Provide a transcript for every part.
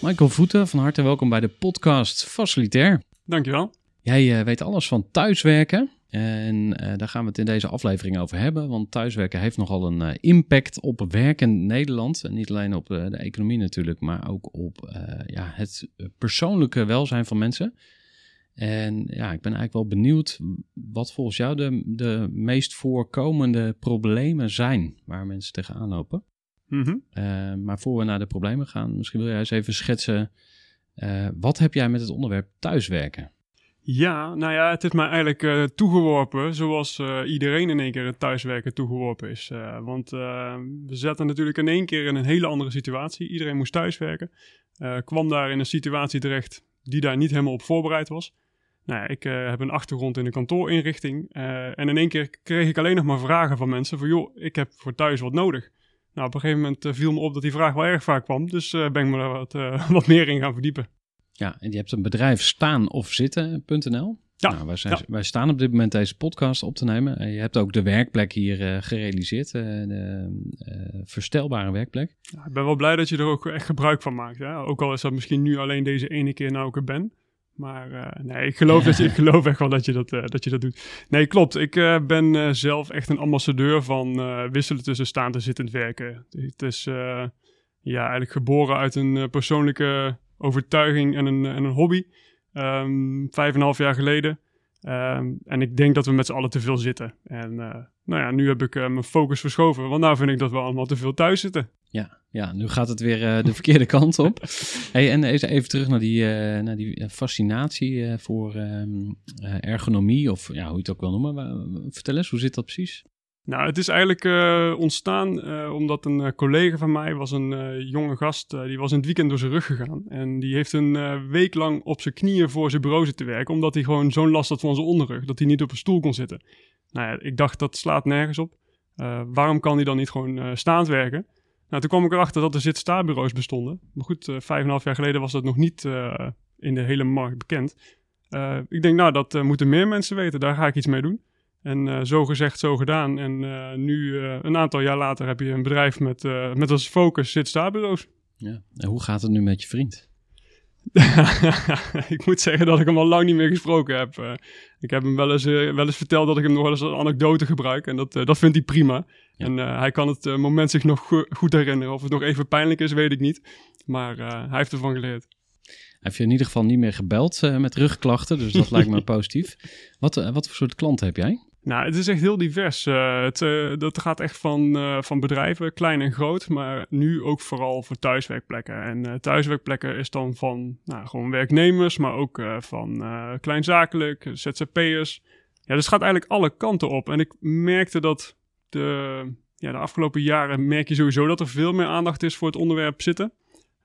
Michael Voeten, van harte welkom bij de podcast Facilitair. Dankjewel. Jij uh, weet alles van thuiswerken. En uh, daar gaan we het in deze aflevering over hebben. Want thuiswerken heeft nogal een uh, impact op werken Nederland. En niet alleen op de economie natuurlijk, maar ook op ja, het persoonlijke welzijn van mensen. En ja, ik ben eigenlijk wel benieuwd wat volgens jou de, de meest voorkomende problemen zijn waar mensen tegenaan lopen. Mm -hmm. uh, maar voor we naar de problemen gaan, misschien wil jij eens even schetsen. Uh, wat heb jij met het onderwerp thuiswerken? Ja, nou ja, het is mij eigenlijk uh, toegeworpen zoals iedereen in één keer het thuiswerken toegeworpen is. want we zaten natuurlijk in één keer in een hele andere situatie. Iedereen moest thuiswerken. kwam daar in een situatie terecht die daar niet helemaal op voorbereid was. Nou ja, ik uh, heb een achtergrond in een kantoorinrichting. Uh, en in één keer kreeg ik alleen nog maar vragen van mensen van... joh, ik heb voor thuis wat nodig. Nou, op een gegeven moment uh, viel me op dat die vraag wel erg vaak kwam. Dus ben ik me daar wat, wat, meer in gaan verdiepen. Ja, en je hebt een bedrijf staan of zitten.nl. Ja, nou, wij, zijn, ja. wij, staan op dit moment deze podcast op te nemen. En je hebt ook de werkplek hier gerealiseerd. de verstelbare werkplek. Ja, ik ben wel blij dat je er ook echt gebruik van maakt. Hè? Ook al is dat misschien nu alleen deze ene keer nou ik er ben. Maar uh, nee, ik geloof, dat je, ik geloof echt wel dat je dat, uh, dat, je dat doet. Nee, klopt. Ik uh, ben zelf echt een ambassadeur van wisselen tussen staand en zittend werken. Het is ja, eigenlijk geboren uit een persoonlijke overtuiging en een, en een hobby. Um, vijf en een half jaar geleden. Um, en ik denk dat we met z'n allen te veel zitten. En nou ja, nu heb ik mijn focus verschoven. Want nou vind ik dat we allemaal te veel thuis zitten. Ja, ja nu gaat het weer uh, de verkeerde kant op. Hey, en even terug naar die, naar die fascinatie voor um, ergonomie, of ja, hoe je het ook wil noemen. Vertel eens, hoe zit dat precies? Nou, het is eigenlijk ontstaan omdat een collega van mij was een jonge gast, die was in het weekend door zijn rug gegaan. En die heeft een week lang op zijn knieën voor zijn bureau zitten werken, omdat hij gewoon zo'n last had van zijn onderrug, dat hij niet op een stoel kon zitten. Nou ja, ik dacht, dat slaat nergens op. waarom kan hij dan niet gewoon staand werken? Nou, toen kwam ik erachter dat er zit-sta-bureaus bestonden. Maar goed, vijf en een half jaar geleden was dat nog niet in de hele markt bekend. Ik denk, nou, dat moeten meer mensen weten. Daar ga ik iets mee doen. En zo gezegd, zo gedaan. En nu, een aantal jaar later, heb je een bedrijf met, met als focus zit-sta-bureaus. Ja. En hoe gaat het nu met je vriend? ik moet zeggen dat ik hem al lang niet meer gesproken heb. Uh, ik heb hem wel eens, uh, wel eens verteld dat ik hem nog wel eens als anekdote gebruik. En dat, uh, dat vindt hij prima. Ja. En hij kan het moment zich nog go goed herinneren. Of het nog even pijnlijk is, weet ik niet. Maar hij heeft ervan geleerd. Hij heeft je in ieder geval niet meer gebeld met rugklachten. Dus dat lijkt me positief. Wat, wat voor soort klanten heb jij? Nou, het is echt heel divers. Uh, het, uh, dat gaat echt van, uh, van bedrijven, klein en groot, maar nu ook vooral voor thuiswerkplekken. En thuiswerkplekken is dan van nou, gewoon werknemers, maar ook van kleinzakelijk, ZZP'ers. Ja, dus het gaat eigenlijk alle kanten op. En ik merkte dat de, ja, de afgelopen jaren merk je sowieso dat er veel meer aandacht is voor het onderwerp zitten.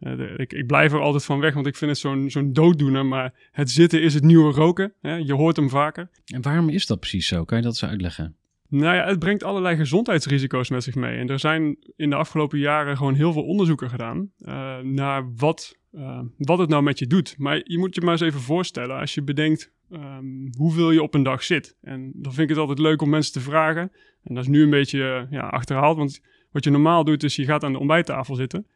Uh, ik, ik, blijf er altijd van weg, want ik vind het zo'n zo'n dooddoener. Maar het zitten is het nieuwe roken. Hè? Je hoort hem vaker. En waarom is dat precies zo? Kan je dat eens uitleggen? Nou ja, het brengt allerlei gezondheidsrisico's met zich mee. En er zijn in de afgelopen jaren gewoon heel veel onderzoeken gedaan uh, naar wat, uh, wat het nou met je doet. Maar je moet je maar eens even voorstellen, als je bedenkt um, hoeveel je op een dag zit. En dan vind ik het altijd leuk om mensen te vragen. En dat is nu een beetje ja, achterhaald, want wat je normaal doet is je gaat aan de ontbijttafel zitten.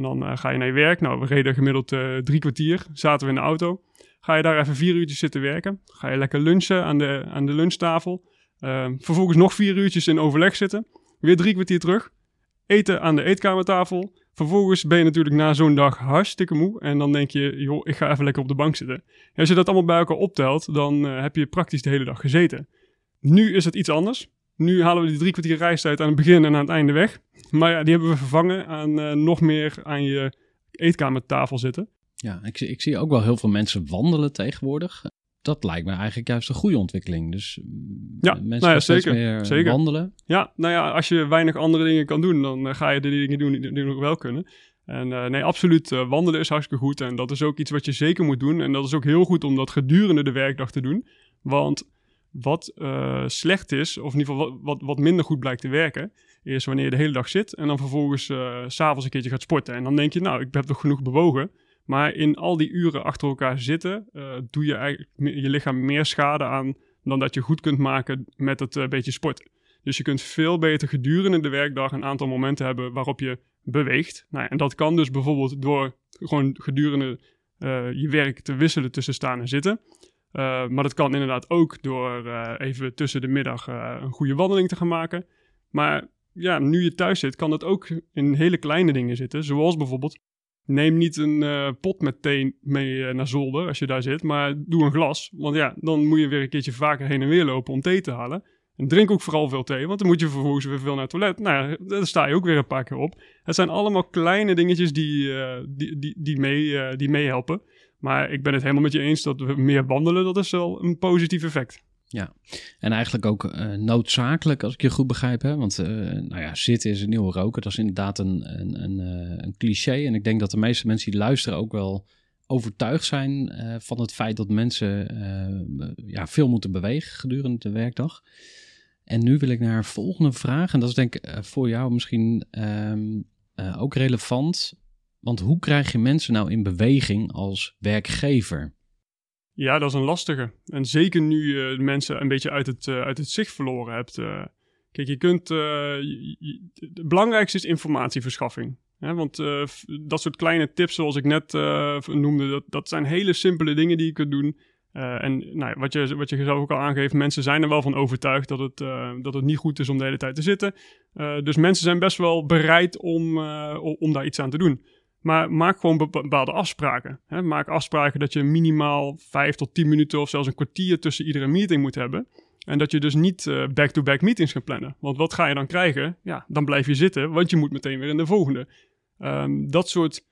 En dan uh, ga je naar je werk. Nou, we reden gemiddeld uh, drie kwartier. Zaten we in de auto. Ga je daar even vier uurtjes zitten werken. Ga je lekker lunchen aan de, aan de lunchtafel. Uh, vervolgens nog vier uurtjes in overleg zitten. Weer drie kwartier terug. Eten aan de eetkamertafel. Vervolgens ben je natuurlijk na zo'n dag hartstikke moe. En dan denk je, joh, ik ga even lekker op de bank zitten. En als je dat allemaal bij elkaar optelt, dan uh, heb je praktisch de hele dag gezeten. Nu is het iets anders. Nu halen we die drie kwartier reistijd aan het begin en aan het einde weg. Maar ja, die hebben we vervangen aan uh, nog meer aan je eetkamertafel zitten. Ja, ik, ik zie ook wel heel veel mensen wandelen tegenwoordig. Dat lijkt me eigenlijk juist een goede ontwikkeling. Dus ja, mensen nou ja, zeker, meer zeker. wandelen. Ja, nou ja, als je weinig andere dingen kan doen, dan uh, ga je de dingen doen die, die nog wel kunnen. En uh, nee, absoluut, uh, wandelen is hartstikke goed. En dat is ook iets wat je zeker moet doen. En dat is ook heel goed om dat gedurende de werkdag te doen. Want wat uh, slecht is, of in ieder geval wat, wat, minder goed blijkt te werken, is wanneer je de hele dag zit en dan vervolgens uh, s'avonds een keertje gaat sporten. En dan denk je, nou, ik heb toch genoeg bewogen. Maar in al die uren achter elkaar zitten, uh, doe je eigenlijk je lichaam meer schade aan dan dat je goed kunt maken met het beetje sporten. Dus je kunt veel beter gedurende de werkdag een aantal momenten hebben waarop je beweegt. Nou en dat kan dus bijvoorbeeld door gewoon gedurende je werk te wisselen tussen staan en zitten. Maar dat kan inderdaad ook door even tussen de middag een goede wandeling te gaan maken. Maar ja, nu je thuis zit, kan dat ook in hele kleine dingen zitten. Zoals bijvoorbeeld, neem niet een pot met thee mee naar zolder als je daar zit, maar doe een glas. Want ja, dan moet je weer een keertje vaker heen en weer lopen om thee te halen. En drink ook vooral veel thee, want dan moet je vervolgens weer veel naar het toilet. Nou daar sta je ook weer een paar keer op. Het zijn allemaal kleine dingetjes die, die, die, die, die meehelpen. Maar ik ben het helemaal met je eens dat we meer wandelen, dat is wel een positief effect. Ja, en eigenlijk ook uh, noodzakelijk, als ik je goed begrijp. Hè? Want uh, nou ja, zitten is een nieuwe roken. Dat is inderdaad een, een, een, uh, een, cliché. En ik denk dat de meeste mensen die luisteren ook wel overtuigd zijn van het feit dat mensen ja, veel moeten bewegen gedurende de werkdag. En nu wil ik naar volgende vraag. En dat is denk ik voor jou misschien um, ook relevant. Want hoe krijg je mensen nou in beweging als werkgever? Ja, dat is een lastige. En zeker nu je mensen een beetje uit het, uh, uit het zicht verloren hebt. Uh, kijk, je kunt. Het belangrijkste is informatieverschaffing. Hè? Want dat soort kleine tips, zoals ik net noemde, dat, dat zijn hele simpele dingen die je kunt doen. en nou, wat, je, wat je zelf ook al aangeeft, mensen zijn er wel van overtuigd dat het, dat het niet goed is om de hele tijd te zitten. dus mensen zijn best wel bereid om, om daar iets aan te doen. Maar maak gewoon bepaalde afspraken. Hè? Maak afspraken dat je minimaal vijf tot tien minuten of zelfs een kwartier tussen iedere meeting moet hebben. En dat je dus niet eh, back-to-back meetings gaat plannen. Want wat ga je dan krijgen? Ja, dan blijf je zitten, want je moet meteen weer in de volgende. Um, dat soort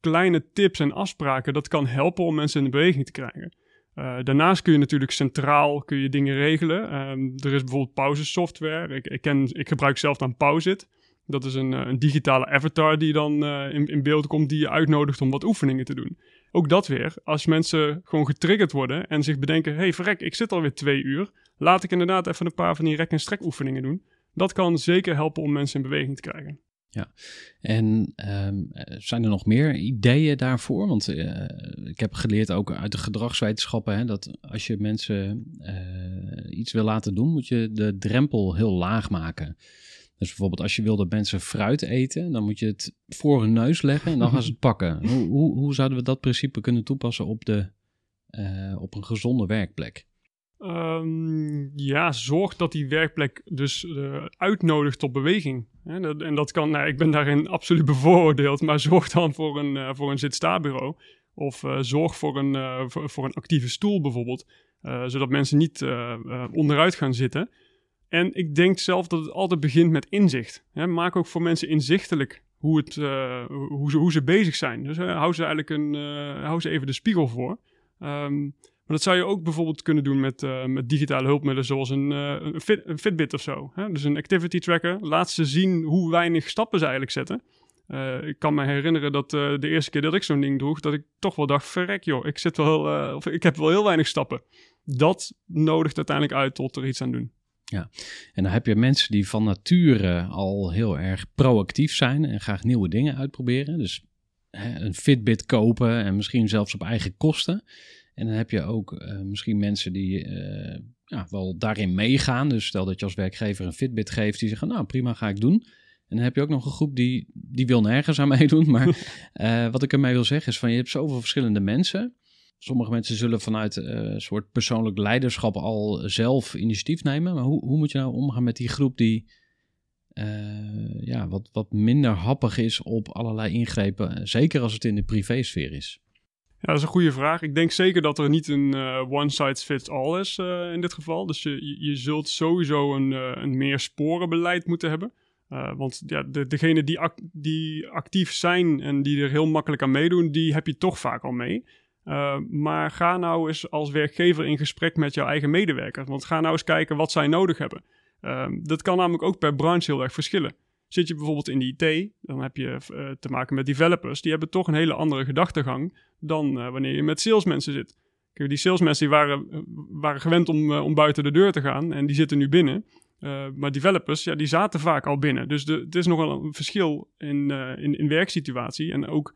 kleine tips en afspraken, dat kan helpen om mensen in de beweging te krijgen. Uh, daarnaast kun je natuurlijk centraal kun je dingen regelen. Um, er is bijvoorbeeld pauzesoftware. Ik, ik, ken, ik gebruik zelf dan Pauzit. Dat is een, eh, een digitale avatar die dan uh, in, in beeld komt, die je uitnodigt om wat oefeningen te doen. Ook dat weer, als mensen gewoon getriggerd worden en zich bedenken: hey, verrek, ik zit alweer twee uur. Laat ik inderdaad even een paar van die rek- en strek oefeningen doen. Dat kan zeker helpen om mensen in beweging te krijgen. Ja, en um, zijn er nog meer ideeën daarvoor? Want ik heb geleerd ook uit de gedragswetenschappen hè, dat als je mensen iets wil laten doen, moet je de drempel heel laag maken. Dus bijvoorbeeld als je wil dat mensen fruit eten, dan moet je het voor hun neus leggen en dan gaan ze het pakken. Hoe, hoe, hoe zouden we dat principe kunnen toepassen op, de, uh, op een gezonde werkplek? Um, ja, zorg dat die werkplek dus uh, uitnodigt tot beweging. Hè? Dat, en dat kan, nou, ik ben daarin absoluut bevooroordeeld, maar zorg dan voor een, uh, voor een zit-sta-bureau. Of zorg voor een, voor, voor, een actieve stoel bijvoorbeeld, zodat mensen niet onderuit gaan zitten. En ik denk zelf dat het altijd begint met inzicht. Maak ook voor mensen inzichtelijk hoe, het, uh, hoe, ze, hoe ze bezig zijn. Dus uh, hou ze eigenlijk een, uh, hou ze even de spiegel voor. Um, maar dat zou je ook bijvoorbeeld kunnen doen met, met digitale hulpmiddelen zoals een, een, fit, een, Fitbit of zo. Dus een activity tracker. Laat ze zien hoe weinig stappen ze eigenlijk zetten. ik kan me herinneren dat de eerste keer dat ik zo'n ding droeg, dat ik toch wel dacht, verrek joh, ik, zit wel, of ik heb wel heel weinig stappen. Dat nodigt uiteindelijk uit tot er iets aan doen. Ja, en dan heb je mensen die van nature al heel erg proactief zijn en graag nieuwe dingen uitproberen. Dus hè, een Fitbit kopen en misschien zelfs op eigen kosten. En dan heb je ook uh, misschien mensen die uh, ja, wel daarin meegaan. Dus stel dat je als werkgever een Fitbit geeft, die zeggen, nou prima, ga ik doen. En dan heb je ook nog een groep die, die wil nergens aan meedoen. Maar uh, wat ik ermee wil zeggen is van, je hebt zoveel verschillende mensen sommige mensen zullen vanuit uh, een soort persoonlijk leiderschap al zelf initiatief nemen. Maar hoe, hoe moet je nou omgaan met die groep die uh, ja, wat, wat minder happig is op allerlei ingrepen, zeker als het in de privésfeer is? Ja, dat is een goede vraag. Ik denk zeker dat er niet een one size fits all is in dit geval. Dus je, je zult sowieso een, een meer sporenbeleid moeten hebben. want ja, de, degenen die, die actief zijn en die er heel makkelijk aan meedoen, die heb je toch vaak al mee. Uh, maar ga nou eens als werkgever in gesprek met jouw eigen medewerkers. Want ga nou eens kijken wat zij nodig hebben. Uh, dat kan namelijk ook per branche heel erg verschillen. Zit je bijvoorbeeld in de IT, dan heb je uh, te maken met developers. Die hebben toch een hele andere gedachtegang dan wanneer je met salesmensen zit. Kijk, die salesmensen waren, waren gewend om, om buiten de deur te gaan en die zitten nu binnen. maar developers, ja, die zaten vaak al binnen. Dus de, het is nogal een verschil in, in, in werksituatie en ook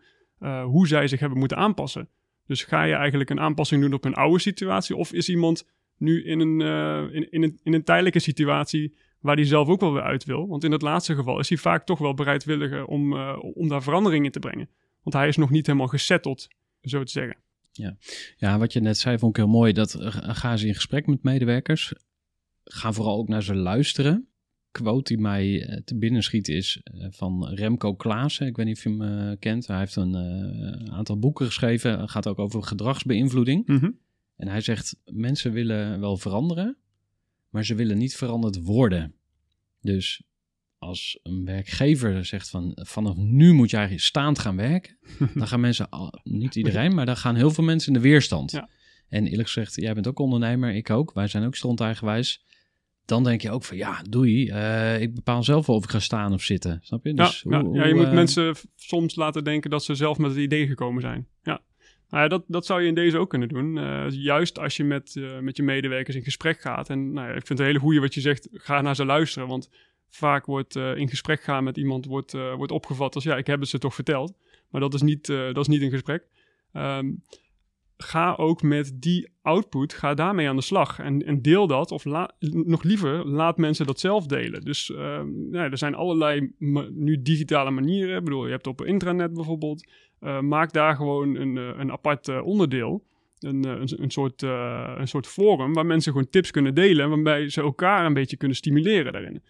hoe zij zich hebben moeten aanpassen. Dus ga je eigenlijk een aanpassing doen op een oude situatie? Of is iemand nu in een, uh, in, in, een, tijdelijke situatie waar hij zelf ook wel weer uit wil? Want in het laatste geval is hij vaak toch wel bereidwilliger om, uh, om daar verandering in te brengen. Want hij is nog niet helemaal gesetteld, zo te zeggen. Ja. ja, wat je net zei vond ik heel mooi. Dat uh, gaan ze in gesprek met medewerkers. Ga vooral ook naar ze luisteren. Quote die mij uh, te binnen schiet is uh, van Remco Klaassen. Ik weet niet of je hem kent. Hij heeft een aantal boeken geschreven. Het gaat ook over gedragsbeïnvloeding. Mhm. En hij zegt, mensen willen wel veranderen, maar ze willen niet veranderd worden. Dus als een werkgever zegt van vanaf nu moet jij staand gaan werken, dan gaan mensen, niet iedereen, maar dan gaan heel veel mensen in de weerstand. Ja. En eerlijk gezegd, jij bent ook ondernemer, ik ook, wij zijn ook stondeigenwijs. Dan denk je ook van ja, doei, uh, ik bepaal zelf wel of ik ga staan of zitten. Snap je? Dus ja, hoe, ja, ja, je hoe, moet uh, mensen soms laten denken dat ze zelf met het idee gekomen zijn. Ja. Nou ja, dat, dat zou je in deze ook kunnen doen. Uh, juist als je met, met je medewerkers in gesprek gaat. En nou ja, ik vind het hele goede wat je zegt, ga naar ze luisteren. Want vaak wordt in gesprek gaan met iemand wordt, wordt opgevat als ja, ik heb het ze toch verteld. Maar dat is niet, dat is niet een gesprek. Um, ga ook met die output, ga daarmee aan de slag. En, en deel dat, of nog liever, laat mensen dat zelf delen. Dus nou, er zijn allerlei nu digitale manieren. Ik bedoel, je hebt op intranet bijvoorbeeld. Uh, maak daar gewoon een, een apart uh, onderdeel. Een, een, een, soort, een soort forum waar mensen gewoon tips kunnen delen. Waarbij ze elkaar een beetje kunnen stimuleren daarin.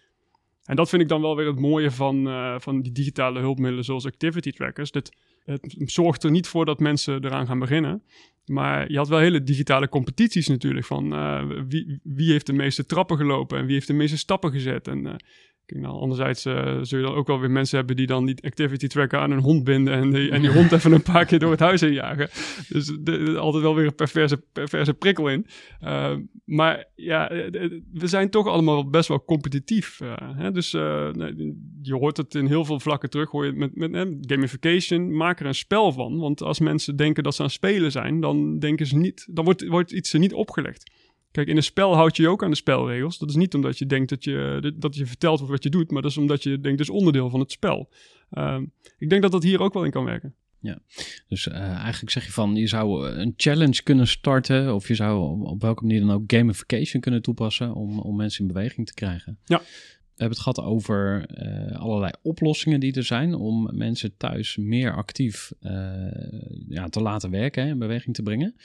En dat vind ik dan wel weer het mooie van, van die digitale hulpmiddelen zoals activity trackers. Dat, het zorgt er niet voor dat mensen eraan gaan beginnen. Maar je had wel hele digitale competities natuurlijk. Van uh, wie, wie heeft de meeste trappen gelopen en wie heeft de meeste stappen gezet. En uh, nou, anderzijds uh, zul je dan ook wel weer mensen hebben die dan die activity tracker aan een hond binden. En die, en die hond even een paar keer door het huis heen jagen. Dus de, altijd wel weer een perverse, perverse prikkel in. maar ja, we zijn toch allemaal best wel competitief. Hè? Dus je hoort het in heel veel vlakken terug. Hoor je met, met gamification. Maak er een spel van. Want als mensen denken dat ze aan spelen zijn, dan denken ze niet. Dan wordt, wordt iets er niet opgelegd. Kijk, in een spel houd je je ook aan de spelregels. Dat is niet omdat je denkt dat je, dat je vertelt wat je doet, maar dat is omdat je denkt, dat is onderdeel van het spel. Uh, ik denk dat dat hier ook wel in kan werken. Ja, dus uh, eigenlijk zeg je van, je zou een challenge kunnen starten, of je zou op welke manier dan ook gamification kunnen toepassen om, om mensen in beweging te krijgen. Ja. We hebben het gehad over uh, allerlei oplossingen die er zijn om mensen thuis meer actief ja, te laten werken, in beweging te brengen.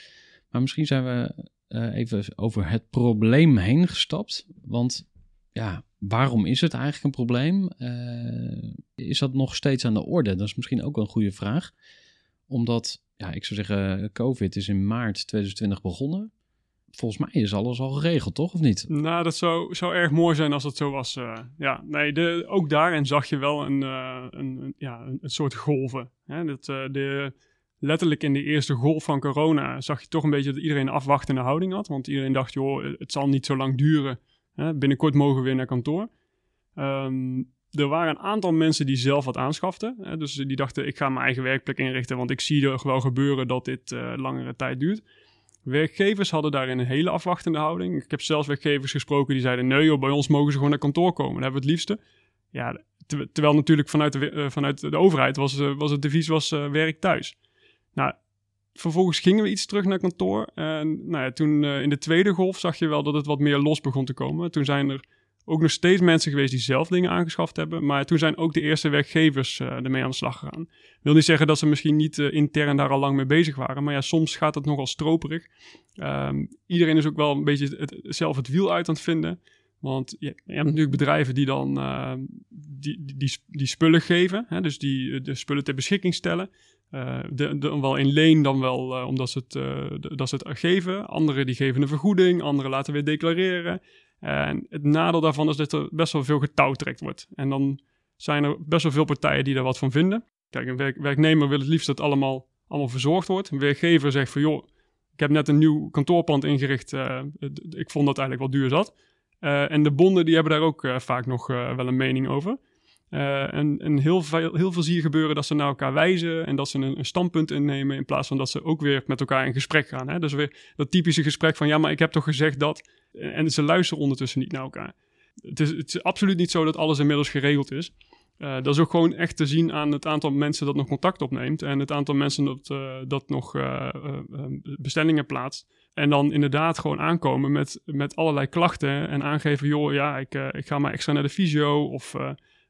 Maar misschien zijn we uh, even over het probleem heen gestapt. Want ja, waarom is het eigenlijk een probleem? Uh, is dat nog steeds aan de orde? Dat is misschien ook een goede vraag. Omdat, ja, ik zou zeggen, COVID is in maart 2020 begonnen. Volgens mij is alles al geregeld, toch? Of niet? Nou, dat zou, erg mooi zijn als het zo was. Uh, ja, nee, de, ook daarin zag je wel een, een, een, ja, een, soort golven. Hè? Dat, de, letterlijk in de eerste golf van corona zag je toch een beetje dat iedereen een afwachtende houding had. Want iedereen dacht, joh, het zal niet zo lang duren. Hè? Binnenkort mogen we weer naar kantoor. Um, er waren een aantal mensen die zelf wat aanschaften. Hè? Dus die dachten, ik ga mijn eigen werkplek inrichten, want ik zie er wel gebeuren dat dit uh, langere tijd duurt. Werkgevers hadden daarin een hele afwachtende houding. Ik heb zelfs werkgevers gesproken die zeiden, nee joh, bij ons mogen ze gewoon naar kantoor komen. Dat hebben we het liefste. Ja, ter terwijl natuurlijk vanuit de, uh, vanuit de overheid was, uh, was het devies was, werk thuis. Nou, vervolgens gingen we iets terug naar kantoor. En nou ja, toen uh, in de tweede golf zag je wel dat het wat meer los begon te komen. Toen zijn er ook nog steeds mensen geweest die zelf dingen aangeschaft hebben. Maar toen zijn ook de eerste werkgevers uh, ermee aan de slag gegaan. Wil niet zeggen dat ze misschien niet uh, intern daar al lang mee bezig waren. Maar ja, soms gaat het nogal stroperig. Um, iedereen is ook wel een beetje zelf het wiel uit aan het vinden. Want je, hebt natuurlijk bedrijven die dan uh, die, die, die, die, spullen geven. Hè, dus die de spullen ter beschikking stellen. Uh, de, wel in leen, dan wel uh, omdat ze het, uh, de, dat ze het geven. Anderen die geven een vergoeding, anderen laten weer declareren. En het nadeel daarvan is dat er best wel veel getouwtrekt wordt. En dan zijn er best wel veel partijen die daar wat van vinden. Kijk, een werk, werknemer wil het liefst dat het allemaal, allemaal verzorgd wordt. Een werkgever zegt van, joh, ik heb net een nieuw kantoorpand ingericht. ik vond dat eigenlijk wel duur zat. en de bonden die hebben daar ook vaak nog wel een mening over. Uh, en, en heel, veel, heel veel zie je gebeuren dat ze naar elkaar wijzen en dat ze een, een, standpunt innemen in plaats van dat ze ook weer met elkaar in gesprek gaan. Hè? Dus weer dat typische gesprek van ja, maar ik heb toch gezegd dat. En ze luisteren ondertussen niet naar elkaar. Het is, het is absoluut niet zo dat alles inmiddels geregeld is. Uh, dat is ook gewoon echt te zien aan het aantal mensen dat nog contact opneemt en het aantal mensen dat, dat nog bestellingen plaatst. En dan inderdaad gewoon aankomen met, met allerlei klachten en aangeven, joh, ja, ik, ik ga maar extra naar de fysio of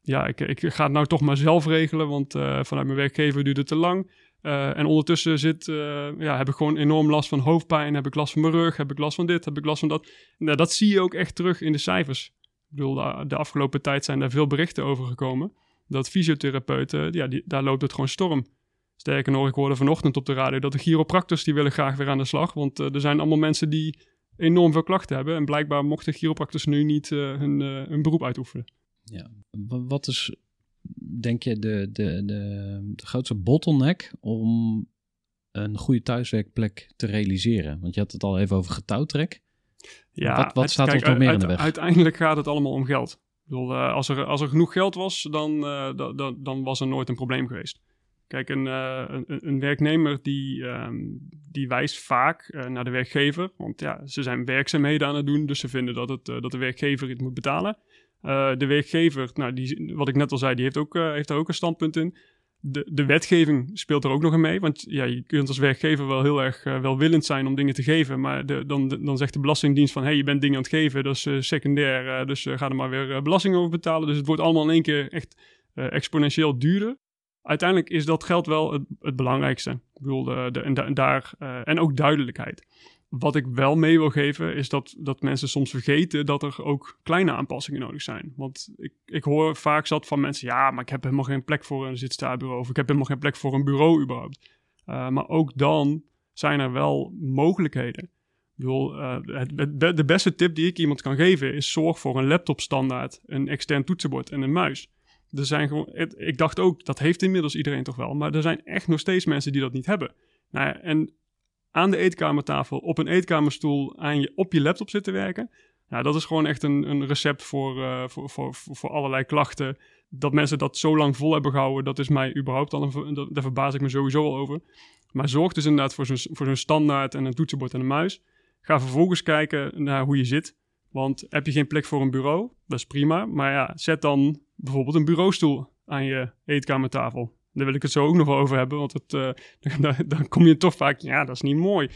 ja, ik, ik ga het nou toch maar zelf regelen, want vanuit mijn werkgever duurt het te lang. en ondertussen zit, ja, heb ik gewoon enorm last van hoofdpijn, heb ik last van mijn rug, heb ik last van dit, heb ik last van dat. Nou, dat zie je ook echt terug in de cijfers. Ik bedoel, de afgelopen tijd zijn daar veel berichten over gekomen. Dat fysiotherapeuten, ja, daar loopt het gewoon storm. Sterker nog, ik hoorde vanochtend op de radio dat de chiropractors die willen graag weer aan de slag. Want er zijn allemaal mensen die enorm veel klachten hebben. En blijkbaar mochten chiropractors nu niet hun, hun beroep uitoefenen. Ja, wat is, denk je, de, de, de, de grootste bottleneck om een goede thuiswerkplek te realiseren? Want je had het al even over getouwtrek. Ja, wat, wat staat er nog meer in de weg? Uiteindelijk gaat het allemaal om geld. Ik bedoel, als, er, als er genoeg geld was, dan, dan, dan was er nooit een probleem geweest. Kijk, een, uh, een, een, werknemer die, um, die wijst vaak naar de werkgever. Want ja, ze zijn werkzaamheden aan het doen, dus ze vinden dat, het, dat de werkgever het moet betalen. De werkgever, nou, die, wat ik net al zei, die heeft, ook, heeft daar ook een standpunt in. De, de wetgeving speelt er ook nog in mee. Want ja, je kunt als werkgever wel heel erg welwillend zijn om dingen te geven. Maar de, dan, dan zegt de Belastingdienst van... hé, hey, je bent dingen aan het geven, dat is secundair. dus ga er maar weer belasting over betalen. Dus het wordt allemaal in één keer echt exponentieel duurder uiteindelijk is dat geld wel het, het belangrijkste. Ik bedoel, uh, en ook duidelijkheid. Wat ik wel mee wil geven, is dat, dat mensen soms vergeten dat er ook kleine aanpassingen nodig zijn. Want ik, ik hoor vaak zat van mensen, ja, maar ik heb helemaal geen plek voor een zitstaarbureau. Of ik heb helemaal geen plek voor een bureau überhaupt. Uh, maar ook dan zijn er wel mogelijkheden. Ik bedoel, uh, het, de beste tip die ik iemand kan geven is zorg voor een laptop standaard, een extern toetsenbord en een muis er zijn gewoon, ik dacht ook, dat heeft inmiddels iedereen toch wel. Maar er zijn echt nog steeds mensen die dat niet hebben. Nou ja, en aan de eetkamertafel, op een eetkamerstoel, aan je, op je laptop zitten werken. Nou, dat is gewoon echt een, een recept voor, uh, voor, voor, voor, allerlei klachten. Dat mensen dat zo lang vol hebben gehouden, dat is mij überhaupt al een, daar verbaas ik me sowieso al over. Maar zorg dus inderdaad voor zo'n, voor zo'n standaard en een toetsenbord en een muis. Ga vervolgens kijken naar hoe je zit. Want heb je geen plek voor een bureau, dat is prima. Maar ja, zet dan bijvoorbeeld een bureaustoel aan je eetkamertafel. Daar wil ik het zo ook nog wel over hebben, want het, uh, dan, dan, kom je toch vaak, ja, dat is niet mooi.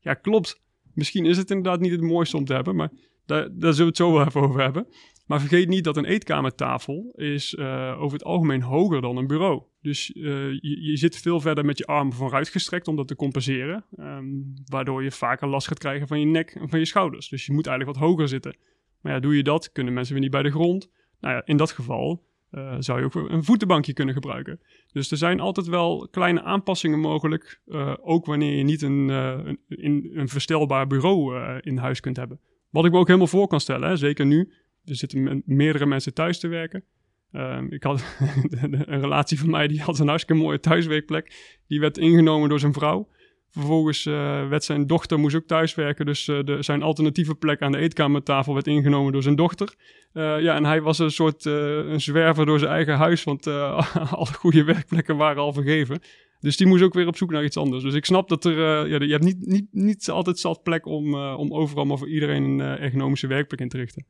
Ja, klopt. Misschien is het inderdaad niet het mooiste om te hebben, maar daar, daar zullen we het zo wel even over hebben. Maar vergeet niet dat een eetkamertafel is uh, over het algemeen hoger dan een bureau. Dus uh, je, je, zit veel verder met je armen vooruitgestrekt om dat te compenseren. Um, waardoor je vaker last gaat krijgen van je nek en van je schouders. Dus je moet eigenlijk wat hoger zitten. Maar ja, doe je dat, kunnen mensen weer niet bij de grond. Nou ja, in dat geval uh, zou je ook een voetenbankje kunnen gebruiken. Dus er zijn altijd wel kleine aanpassingen mogelijk. Uh, ook wanneer je niet een, uh, een, een, verstelbaar bureau in huis kunt hebben. Wat ik me ook helemaal voor kan stellen, hè, zeker nu. Er zitten meerdere mensen thuis te werken. Ehm, ik had een relatie van mij die had een hartstikke mooie thuiswerkplek. Die werd ingenomen door zijn vrouw. Vervolgens uh, werd zijn dochter moest ook thuiswerken. Dus uh, de, zijn alternatieve plek aan de eetkamertafel werd ingenomen door zijn dochter. Uh, ja, en hij was een soort een zwerver door zijn eigen huis. Want alle goede werkplekken waren al vergeven. Dus die moest ook weer op zoek naar iets anders. Dus ik snap dat er... ja, je hebt niet, niet, niet altijd zat plek om, om overal maar voor iedereen een ergonomische werkplek in te richten.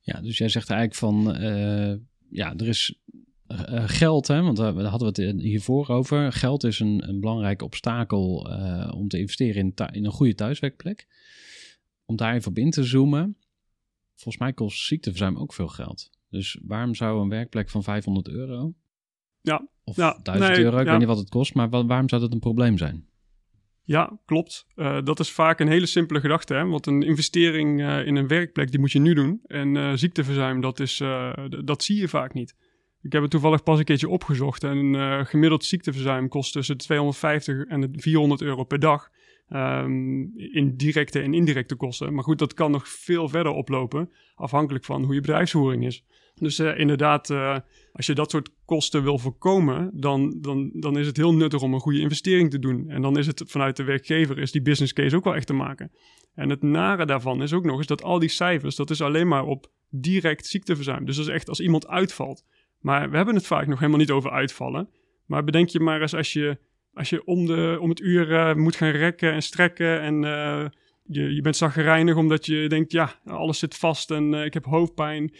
Ja, dus jij zegt eigenlijk van... ja, er is uh, geld, hè, want daar hadden we het hiervoor over. Geld is een, een belangrijk obstakel uh, om te investeren in, in, een goede thuiswerkplek. Om daar even op in te zoomen. Volgens mij kost ziekteverzuim ook veel geld. Dus waarom zou een werkplek van 500 euro ja, of ja, 1000 euro, ik weet niet wat het kost, maar waarom zou dat een probleem zijn? Ja, klopt. Uh, dat is vaak een hele simpele gedachte. Hè? Want een investering uh, in een werkplek, die moet je nu doen. En uh, ziekteverzuim, dat, is, dat zie je vaak niet. Ik heb het toevallig pas een keertje opgezocht. En een uh, gemiddeld ziekteverzuim kost tussen 250 en 400 euro per dag. Um, in directe en indirecte kosten. Maar goed, dat kan nog veel verder oplopen. Afhankelijk van hoe je bedrijfsvoering is. Dus uh, inderdaad, uh, als je dat soort kosten wil voorkomen, dan, dan, dan is het heel nuttig om een goede investering te doen. En dan is het vanuit de werkgever, is die business case ook wel echt te maken. En het nare daarvan is ook nog eens dat al die cijfers, dat is alleen maar op direct ziekteverzuim. Dus dat is echt als iemand uitvalt. Maar we hebben het vaak nog helemaal niet over uitvallen. Maar bedenk je maar eens als je, als je om, de, om het uur uh, moet gaan rekken en strekken en uh, je, je bent zaggerijnig omdat je denkt, ja, alles zit vast en uh, ik heb hoofdpijn.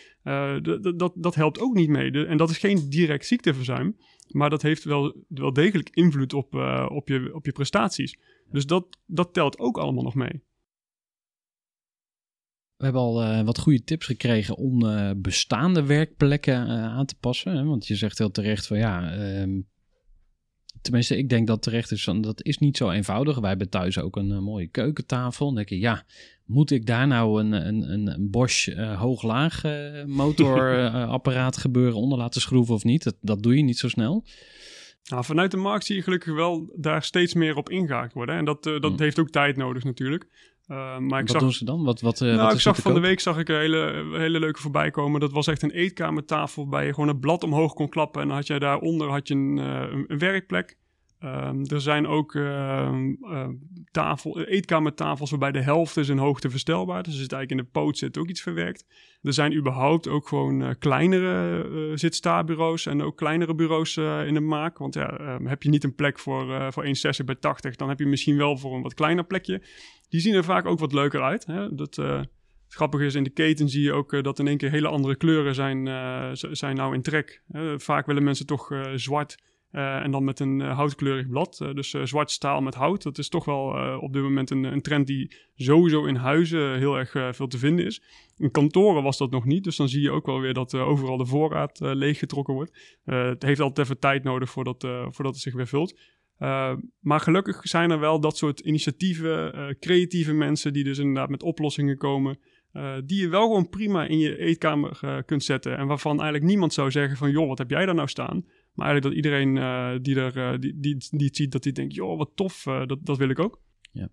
dat, dat helpt ook niet mee. En dat is geen direct ziekteverzuim, maar dat heeft wel, wel degelijk invloed op, op, je, op je prestaties. Dus dat, dat telt ook allemaal nog mee. We hebben al wat goede tips gekregen om bestaande werkplekken aan te passen. Hè? Want je zegt heel terecht van ja, ehm, tenminste, ik denk dat terecht is, dat is niet zo eenvoudig. Wij hebben thuis ook een, mooie keukentafel. Dan denk je, ja, moet ik daar nou een, een, een Bosch hoog-laag motorapparaat gebeuren onder laten schroeven of niet? Dat, dat doe je niet zo snel. Nou, vanuit de markt zie je gelukkig wel daar steeds meer op ingehaakt worden. En dat, dat hmm. heeft ook tijd nodig natuurlijk. Uh, maar ik wat zag, doen ze dan? Wat, wat, nou, wat ik zag van de week zag ik een hele, hele leuke voorbij komen. Dat was echt een eetkamertafel waar je gewoon een blad omhoog kon klappen. En dan had je daaronder had je een, een werkplek. Um, er zijn ook uh, uh, tafel, eetkamertafels waarbij de helft is in hoogte verstelbaar. Dus het eigenlijk in de poot zit ook iets verwerkt. Er zijn überhaupt ook gewoon uh, kleinere uh, zitstaarbureaus en ook kleinere bureaus uh, in de maak. Want ja, ehm, heb je niet een plek voor, voor 1,60 bij 80, dan heb je misschien wel voor een wat kleiner plekje. Die zien er vaak ook wat leuker uit. Hè? Dat, het grappige is, in de keten zie je ook dat in één keer hele andere kleuren zijn, zijn nou in trek. vaak willen mensen toch zwart uh, en dan met een uh, houtkleurig blad. Uh, dus zwart staal met hout. Dat is toch wel op dit moment een, een, trend die sowieso in huizen heel erg veel te vinden is. In kantoren was dat nog niet. Dus dan zie je ook wel weer dat overal de voorraad leeggetrokken wordt. het heeft altijd even tijd nodig voordat, voordat het zich weer vult. maar gelukkig zijn er wel dat soort initiatieven, creatieve mensen die dus inderdaad met oplossingen komen. die je wel gewoon prima in je eetkamer kunt zetten. En waarvan eigenlijk niemand zou zeggen van joh, wat heb jij daar nou staan? Maar eigenlijk dat iedereen uh, die, er, uh, die, die, die het ziet, dat die denkt, joh, wat tof, uh, dat, dat wil ik ook. Ja.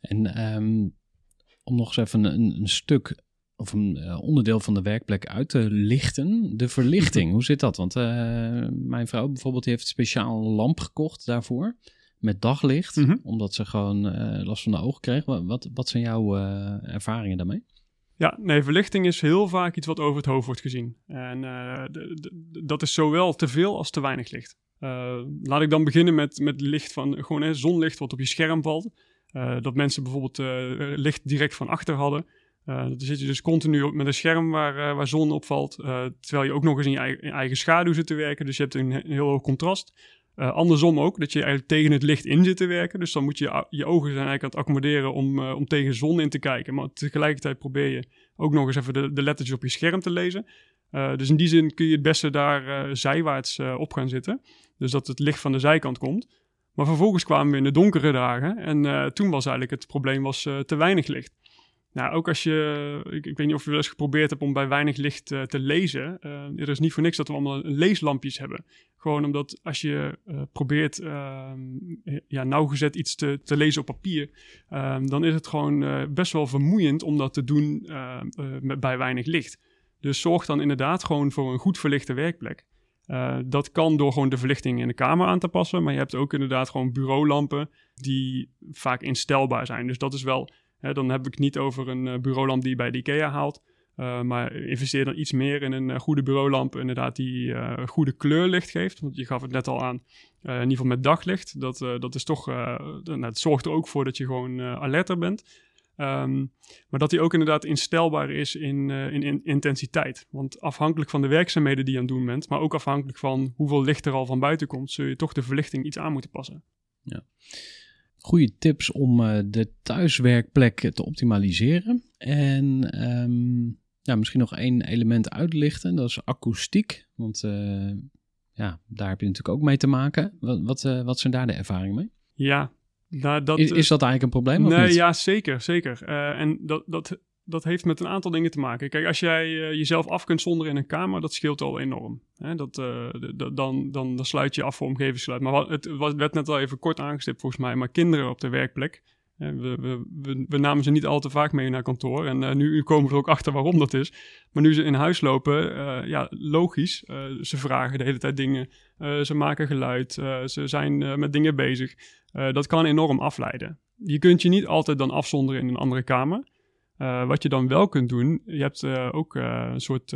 En um, om nog eens even een, een stuk of een onderdeel van de werkplek uit te lichten, de verlichting. Hoe zit dat? Want mijn vrouw bijvoorbeeld die heeft een speciaal lamp gekocht daarvoor, met daglicht, mm -hmm. omdat ze gewoon last van de ogen kreeg. Wat, wat zijn jouw ervaringen daarmee? Ja, nee, verlichting is heel vaak iets wat over het hoofd wordt gezien. En uh, dat is zowel te veel als te weinig licht. Uh, laat ik dan beginnen met, met licht van gewoon hè, zonlicht wat op je scherm valt. Uh, dat mensen bijvoorbeeld licht direct van achter hadden. dan zit je dus continu met een scherm waar, waar zon op valt. terwijl je ook nog eens in je eigen, schaduw zit te werken. Dus je hebt een heel hoog contrast. Uh, andersom ook, dat je eigenlijk tegen het licht in zit te werken. Dus dan moet je je ogen zijn eigenlijk aan het accommoderen om, uh, om tegen zon in te kijken. Maar tegelijkertijd probeer je ook nog eens even de, de lettertjes op je scherm te lezen. Uh, dus in die zin kun je het beste daar zijwaarts op gaan zitten. Dus dat het licht van de zijkant komt. Maar vervolgens kwamen we in de donkere dagen. En toen was eigenlijk het probleem was, te weinig licht. Nou, ook als je, ik, ik, weet niet of je wel eens geprobeerd hebt om bij weinig licht uh, te lezen. Uh, er is niet voor niks dat we allemaal leeslampjes hebben. Gewoon omdat als je uh, probeert ehm, ja, nauwgezet iets te, te lezen op papier, ehm, dan is het gewoon best wel vermoeiend om dat te doen met, bij weinig licht. Dus zorg dan inderdaad gewoon voor een goed verlichte werkplek. dat kan door gewoon de verlichting in de kamer aan te passen. Maar je hebt ook inderdaad gewoon bureaulampen die vaak instelbaar zijn. Dus dat is wel dan heb ik het niet over een uh, bureaulamp die je bij de IKEA haalt. Uh, maar investeer dan iets meer in een uh, goede bureaulamp, inderdaad, die goede kleurlicht geeft. Want je gaf het net al aan, in ieder geval met daglicht. Dat, dat is toch, nou, het zorgt er ook voor dat je gewoon alerter bent. Um, maar dat die ook inderdaad instelbaar is in, in, in, intensiteit. Want afhankelijk van de werkzaamheden die je aan het doen bent, maar ook afhankelijk van hoeveel licht er al van buiten komt, zul je toch de verlichting iets aan moeten passen. Ja goede tips om uh, de thuiswerkplek te optimaliseren. En um, ja, misschien nog één element uitlichten, dat is akoestiek. Want uh, ja, daar heb je natuurlijk ook mee te maken. Wat, wat, uh, wat zijn daar de ervaringen mee? Ja, nou, dat, is, is dat eigenlijk een probleem? Nee, of niet? ja, zeker, zeker. en dat, dat dat heeft met een aantal dingen te maken. Kijk, als jij uh, jezelf af kunt zonderen in een kamer, dat scheelt al enorm. Hè? Dat, uh, dan, dan, dan sluit je af voor omgevingsgeluid. Maar het werd net al even kort aangestipt volgens mij. Maar kinderen op de werkplek, we, we, we, we, namen ze niet al te vaak mee naar kantoor. En uh, nu komen we er ook achter waarom dat is. Maar nu ze in huis lopen, ja, logisch. ze vragen de hele tijd dingen. ze maken geluid. ze zijn met dingen bezig. dat kan enorm afleiden. Je kunt je niet altijd dan afzonderen in een andere kamer. Uh, wat je dan wel kunt doen, je hebt uh, ook uh, een soort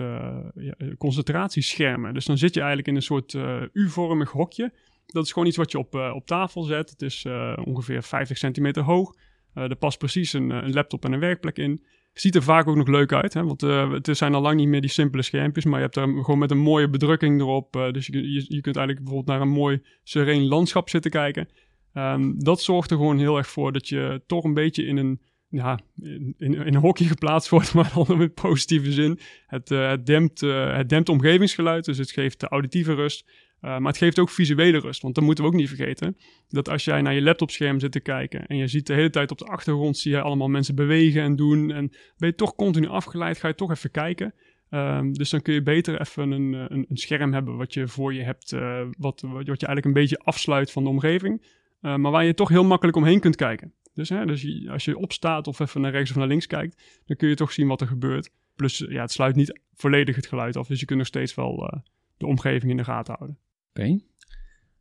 concentratieschermen. Dus dan zit je eigenlijk in een soort U-vormig hokje. Dat is gewoon iets wat je op, op tafel zet. Het is ongeveer 50 centimeter hoog. er past precies een, een, laptop en een werkplek in. Ziet er vaak ook nog leuk uit, hè? want het zijn al lang niet meer die simpele schermpjes, maar je hebt er gewoon met een mooie bedrukking erop. dus je, je, kunt eigenlijk bijvoorbeeld naar een mooi sereen landschap zitten kijken. Um, dat zorgt er gewoon heel erg voor dat je toch een beetje in een ja, in, in, een hokje geplaatst wordt, maar dan in positieve zin. Het, het, dempt, uh, het dempt omgevingsgeluid, dus het geeft de auditieve rust. Uh, maar het geeft ook visuele rust, want dat moeten we ook niet vergeten. Dat als jij naar je laptopscherm zit te kijken en je ziet de hele tijd op de achtergrond, zie je allemaal mensen bewegen en doen. En ben je toch continu afgeleid, ga je toch even kijken. Um, dus dan kun je beter even een, een, een, scherm hebben wat je voor je hebt, wat, wat je eigenlijk een beetje afsluit van de omgeving. maar waar je toch heel makkelijk omheen kunt kijken. Dus, hè, dus als je opstaat of even naar rechts of naar links kijkt, dan kun je toch zien wat er gebeurt. Plus, ja, het sluit niet volledig het geluid af, dus je kunt nog steeds wel uh, de omgeving in de gaten houden. Oké.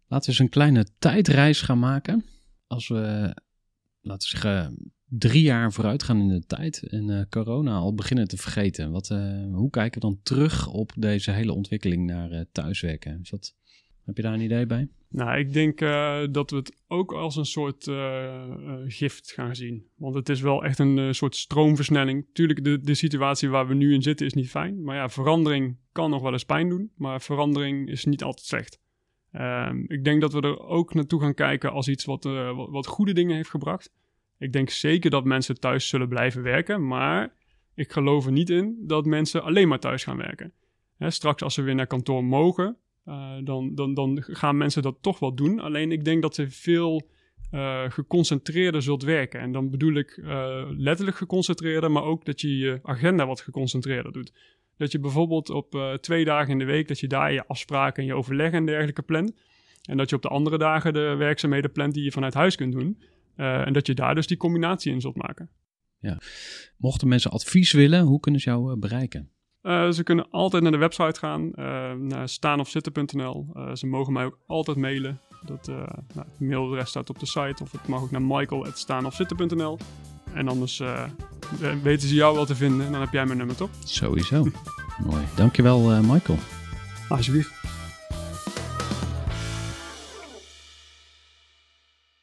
Laten we eens een kleine tijdreis gaan maken. Als we, laten we zeggen, drie jaar vooruit gaan in de tijd en uh, corona al beginnen te vergeten. Wat, uh, hoe kijken we dan terug op deze hele ontwikkeling naar thuiswerken? Is dat, heb je daar een idee bij? Nou, ik denk uh, dat we het ook als een soort uh, uh, gift gaan zien. Want het is wel echt een soort stroomversnelling. Tuurlijk, de, de situatie waar we nu in zitten is niet fijn. Maar ja, verandering kan nog wel eens pijn doen. Maar verandering is niet altijd slecht. Ehm, ik denk dat we er ook naartoe gaan kijken als iets wat, wat, wat goede dingen heeft gebracht. Ik denk zeker dat mensen thuis zullen blijven werken. Maar ik geloof er niet in dat mensen alleen maar thuis gaan werken. Hè, straks als ze weer naar kantoor mogen, uh, dan, dan, dan gaan mensen dat toch wel doen. Alleen ik denk dat ze veel uh, geconcentreerder zult werken. En dan bedoel ik uh, letterlijk geconcentreerder, maar ook dat je je agenda wat geconcentreerder doet. Dat je bijvoorbeeld op twee dagen in de week, dat je daar je afspraken en je overleg en dergelijke plant. En dat je op de andere dagen de werkzaamheden plant die je vanuit huis kunt doen. en dat je daar dus die combinatie in zult maken. Ja. Mochten mensen advies willen, hoe kunnen ze jou bereiken? Uh, ze kunnen altijd naar de website gaan, uh, naar staanofzitten.nl. Uh, ze mogen mij ook altijd mailen. Dat, nou, het mailadres staat op de site of het mag ook naar michael.staanofzitten.nl. En anders weten ze jou wel te vinden en dan heb jij mijn nummer toch? Sowieso. Mooi. Dankjewel Michael. Alsjeblieft.